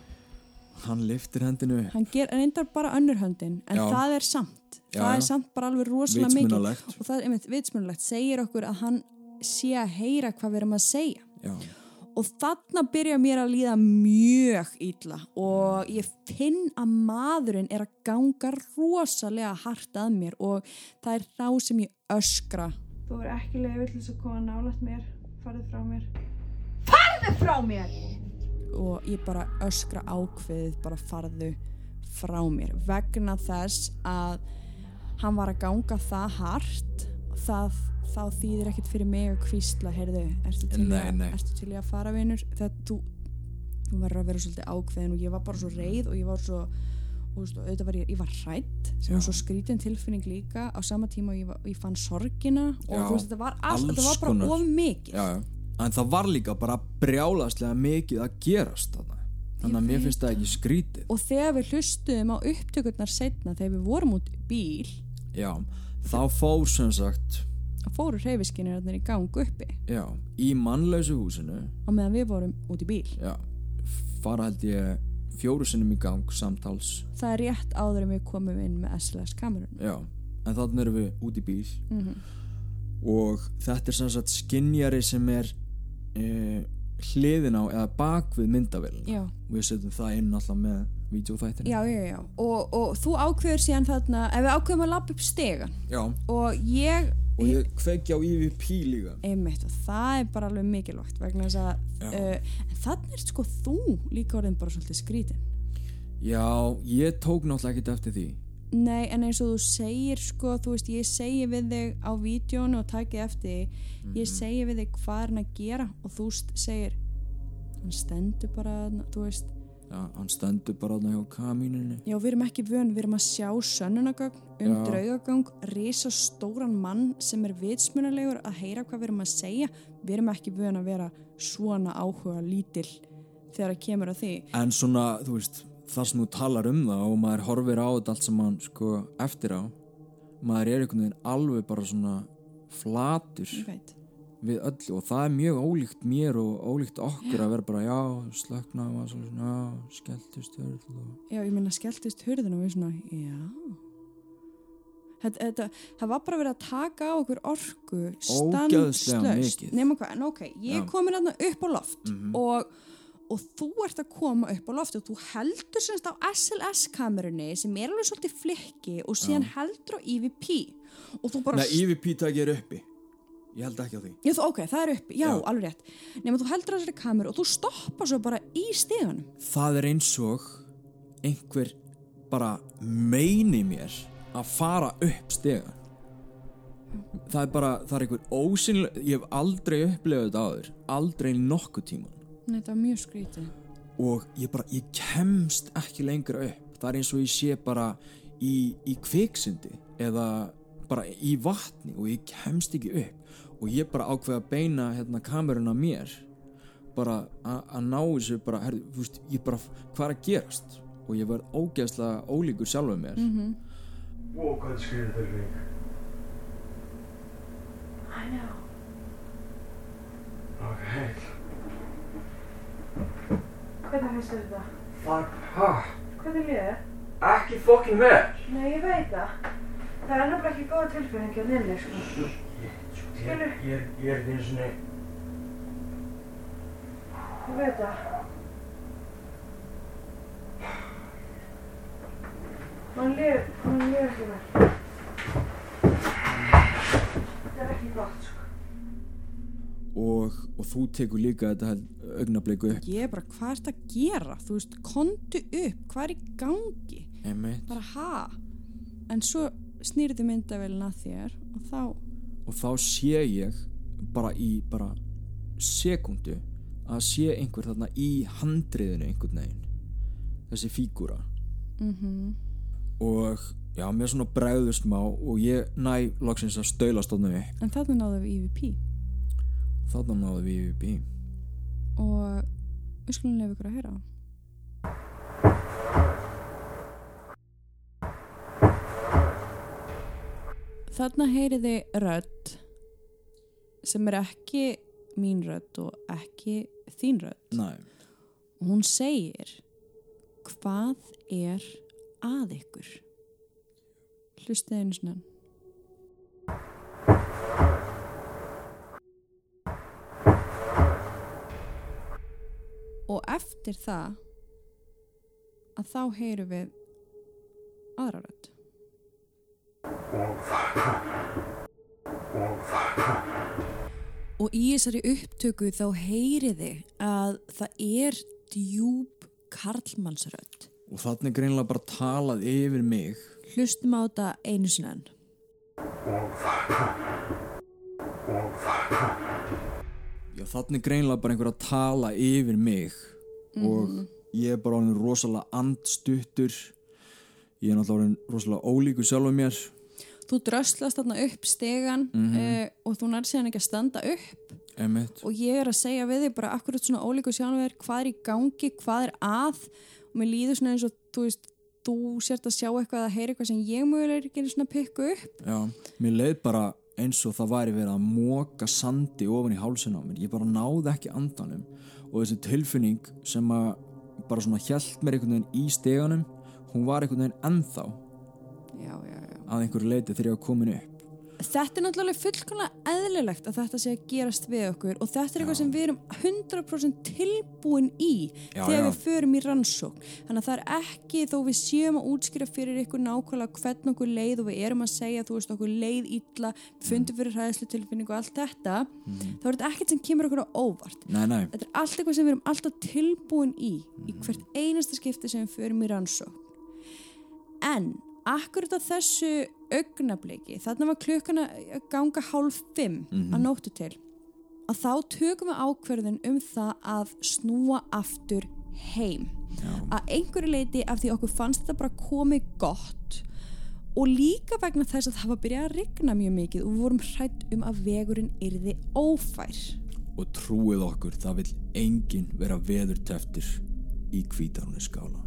Hann liftir hendinu hann ger, reyndar bara önnur höndin en Já. það er samt. Já, það já. er samt bara alveg rosalega mikið. Og það er einmitt vitsmunulegt segir okkur að hann sé að heyra hvað við erum að segja. Já, og þarna byrja mér að líða mjög illa. Og ég finn að maðurinn er að ganga rosalega hart að mér. Og það er þá sem ég öskra. Þú er ekki leiður til þess að koma nálægt mér. Farðu frá mér. Farðu frá mér! og ég bara öskra ákveðið bara farðu frá mér vegna þess að hann var að ganga það hart það, þá þýðir ekkert fyrir mig að kvísla, heyrðu, ertu til, Nei, að, nei. ertu til að fara vinur það, þú, þú verður að vera svolítið ákveðin og ég var bara svo reið og ég var svo og og auðvitað var ég, ég var hrætt sem var svo skrítin tilfinning líka. Á sama tíma og ég, var, ég fann sorgina og Já, veist, þetta var, allt, alls þetta var bara of mikið. Já, já. En það var líka bara brjálaslega mikið að gerast þarna. Þannig að mér finnst það ekki skrítið. Og þegar við hlustuðum á upptökurnar setna þegar við vorum út bíl Já, þá fór sem sagt fóru hreyfiskinirarnir í gang uppi. Já, í mannlausu húsinu. Á meðan við vorum út í bíl. Já, fara held ég fjóru sinnum í gang samtals. Það er rétt áður en við komum inn með SLS kamerun Já, en þannig erum við út í bíl. Mm og þetta er sem sagt skinjari sem er e, hliðin á eða bak við myndavélina. Já, við setjum það inn alltaf með vídeoþættinu já, já, já. Og, og þú ákveður síðan þarna ef við ákveðum að lappa upp stegan Já, og ég, og ég kveiki á EVP líka. Einmitt og það er bara alveg mikilvægt vegna þess að uh, en þannig er sko þú líka orðin bara svolítið skrítin. Já, ég tók náttúrulega ekkert eftir því. Nei, en eins og þú segir sko, þú veist, ég segi við þig á vídjónu og takið eftir því. Mhm. ég segi við þig hvað er hann að gera og þú segir hann stendur bara, þú veist hann stendur bara hjá kamínunni. Já, við erum ekki vön, við erum að sjá sönnunagögn um draugagang risa stóran mann sem er vitsmunalegur að heyra hvað við erum að segja. Við erum ekki vön að vera svona áhuga lítil þegar það kemur að því. En svona, þú veist, það sem þú talar um það og maður horfir á þetta allt sem mann sko eftir á maður er einhvern veginn alveg bara svona flatur. Ég veit við öllu og það er mjög ólíkt mér og ólíkt okkur að vera bara já, slökna og svona, já, skelltist og... Já, ég meina skelltist hurðin og við svona, já. Þetta, þetta, það var bara verið að taka á okkur stanslaust. mikið. Nefna hvað, en ok, ég Já. komin aðna upp á loft Mhm. og, og þú ert að koma upp á loft og þú heldur semst á SLS-kamerunni sem er alveg svolítið flikki og síðan heldur á EVP og þú bara... Nei, EVP takið er uppi Ég held ekki á því Já, þú, ok, það er uppi, já, Já. alveg rétt. Nefna þú heldur á þessari kameru og þú stoppar svo bara í stíðanum. Það er eins og einhver bara meini mér að fara upp stegan Það er bara, það er einhver ósynlega Ég hef aldrei upplefað þetta áður Aldrei nokkuð tíman Nei, þetta var mjög skrítið. og ég bara, ég kemst ekki lengra upp það er eins og ég sé bara í, í kviksindi eða bara í vatni og ég kemst ekki upp og ég bara ákveða að beina hérna kameruna mér bara að ná þessu bara, herri, þú veist, ég bara hvað er að gerast og ég var ógeðslega ólíkur sjálfur mér Mm Wow, hvað er skriðið tilfinning? I know. Ok. Hvernig þér þetta? Fuck, ha? Hvernig líður þér? Ekki fucking vel. Nei, ég veit það. Það er ennabla ekki góða tilfinning hjá nynni, sko. Sko, ég, ég, er- ég er ekki einu sinni... Ég veit það. Man líður, man líður ekki vel. Þetta er ekki gott, sko. og, og þú tekur líka þetta augnabliku upp Ég er bara, hvað ert að gera? Þú veist, kontu upp, hvað er í gangi? einmitt, Bara ha? En svo snýrði myndavélina að þér og þá, og þá sé ég bara í bara sekundu að sé einhver þarna í handriðinu einhvern veginn. Þessi fígúra. Mhm, og já, mér svona bregður smá og ég næ loksins að stöila stóðnum upp. En þarna náðum við EVP þarna náðu við bí og við skulum lefa ykkur að heyra. Þarna heyriði rödd sem er ekki mín rödd og ekki þín rödd. Næ, hún segir, hvað er að ykkur? Hlustið einu svona. Og eftir það, að þá heyrum við aðra rödd. Og í þessari upptöku þá heyriði að það er djúb karlmannsrödd. og er greinlega bara talað yfir mig. Hlustum á þetta einu sinni enn. já, er greinlega bara einhver að tala yfir mig. Og ég er bara orðin rosalega andstuttur. Ég er náttúrulega rosalega ólíkur sjálfur mér Þú dröslast þarna upp stegan mm og þú nær síðan ekki að standa upp. Einmitt, og ég er að segja við þig bara akkurat svona ólíku sjálfur hvað er í gangi, hvað er að? Og mér líður svona eins og þú veist þú sért að sjá eitthvað að heyra eitthvað sem ég mögulega er ekki einu svona að pikka upp. Já mér leið bara eins og það væri verið að móka sandi ofan í hálsinn á mér. Ég bara náði ekki andanum. Og þessi tilfinning sem að bara svona hjælt mér einhvern veginn í steganum hún var einhvern veginn ennþá Já, já, já. að einhverju leiti þegar ég var komin upp Þetta er náttúrulega fullkomlega eðlilegt að þetta sé að gerast við okkur og þetta er eitthvað sem við erum 100% tilbúin í Já, þegar já. við förum í rannsókn. Þannig að það er ekki þó við séum að útskýra fyrir ykkur nákvæmlega hvern okkur leið og við erum að segja þú veist okkur leið illa, fundum fyrir hræðslu tilfinningu og allt þetta, þá er þetta ekkert sem kemur okkur á óvart. nei, nei, Þetta er allt eitthvað sem við erum alltaf tilbúin í í hvert einasta skipti sem við förum í rannsókn. En akkurat á þessu augnabliki, þarna var klukkan að ganga hálf fimm Mhm. að nóttu til að þá tökum við ákverðin um það að snúa aftur heim Já. að einhverju leiti af því okkur fannst þetta bara komið gott og líka vegna þess að það var byrjað að rigna mjög mikið og við vorum hrætt um að vegurinn yrði ófær og trúið okkur það vil enginn vera veðurteftir í kvítarunni skála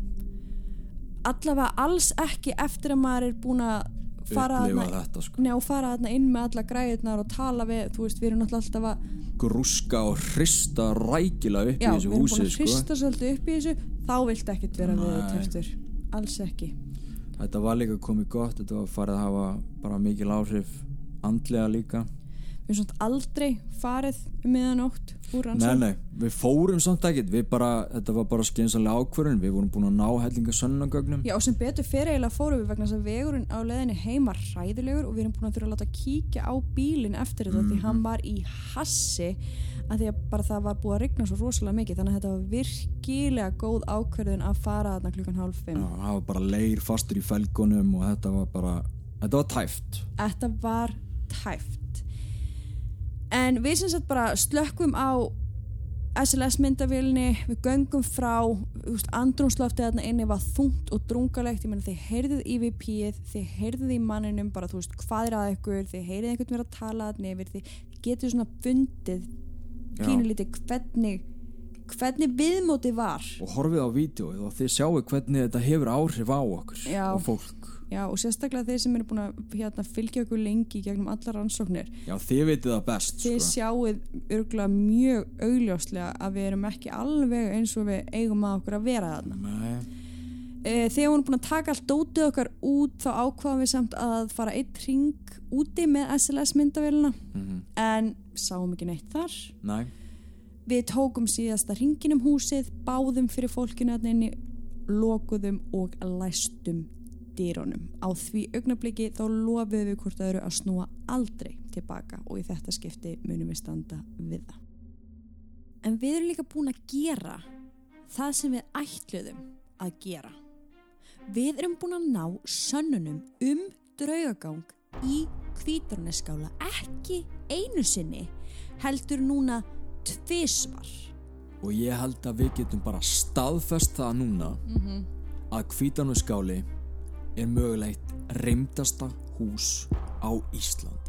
allavega alls ekki eftir að maður er búin að fara þetta sko. Nei, og fara þarna inn með alla græðurnar og tala við, þú veist, við erum alltaf að grúska og hrista rækilega upp já, í við þessu erum búin húsi að sko. hrista svolítið upp í þessu. Þá viltu ekkert vera við töftur alls ekki. Þetta var líka komið gott þetta var farið að hafa bara mikil áhrif andlega líka við erum svona aldrei farið um miðanótt úr nei rannsókn. Nei, við fórum samt ekkert. Við bara, þetta var bara skeinsalega ákvörðun. Við vorum búin að ná hellinga sönnagögnum Já, og sem betur fyrir eiginlega fórum við vegna þess að vegurinn á leðinni heima ræðilegur og við erum búin að þurfa að láta kíkja á bílinn eftir þetta því hann var í hassi að því að bara það var búið að rigna svo rosalega mikið. Þannig að þetta var virkilega góð ákverðin að fara þarna klukkan hálf Já, fimm. það var En við sem sagt bara slökkum á SLS myndavélni, við göngum frá, úst, andrúnsloftið þarna inni var þungt og drungalegt, ég meina þið heyrðið í VP-ið, þið heyrðið í manninum bara þú veist hvað er að ykkur, þið heyrðið einhvern vera að tala þarna yfir, þið getur svona fundið pínulítið hvernig, hvernig viðmótið var. og horfið á vídjóið og þið sjáu hvernig þetta hefur áhrif á okkur Já. og fólk Já, og sérstaklega þeir sem eru búin að hérna, fylgja okkur lengi gegnum allar rannsóknir. já þið vitið það best Þið sko. sjáuð örgulega mjög augljóslega að við erum ekki alveg eins og við eigum að okkur að vera þarna. Nei, E, þegar við erum búin að taka allt dótið okkar út þá ákvaðum við samt að fara eitt ring úti með SLS myndavélina mhm, en sáum ekki neitt þar. nei Við tókum síðasta ringin um húsið, báðum fyrir fólkinu þarna inni, lokuðum og læstum dýrónum. Á því augnabliki þá lofuðum við hvort öðru að snúa aldrei tilbaka og í þetta skipti munum við standa við það. En við erum líka búin að gera það sem við ætluðum að gera. Við erum búin að ná sönnunum um draugagang í kvítarneskála ekki einu sinni heldur núna tvisvar. og ég held að við getum bara staðfest það núna að kvítanuskáli er mögulegt reymdasta hús á Íslandi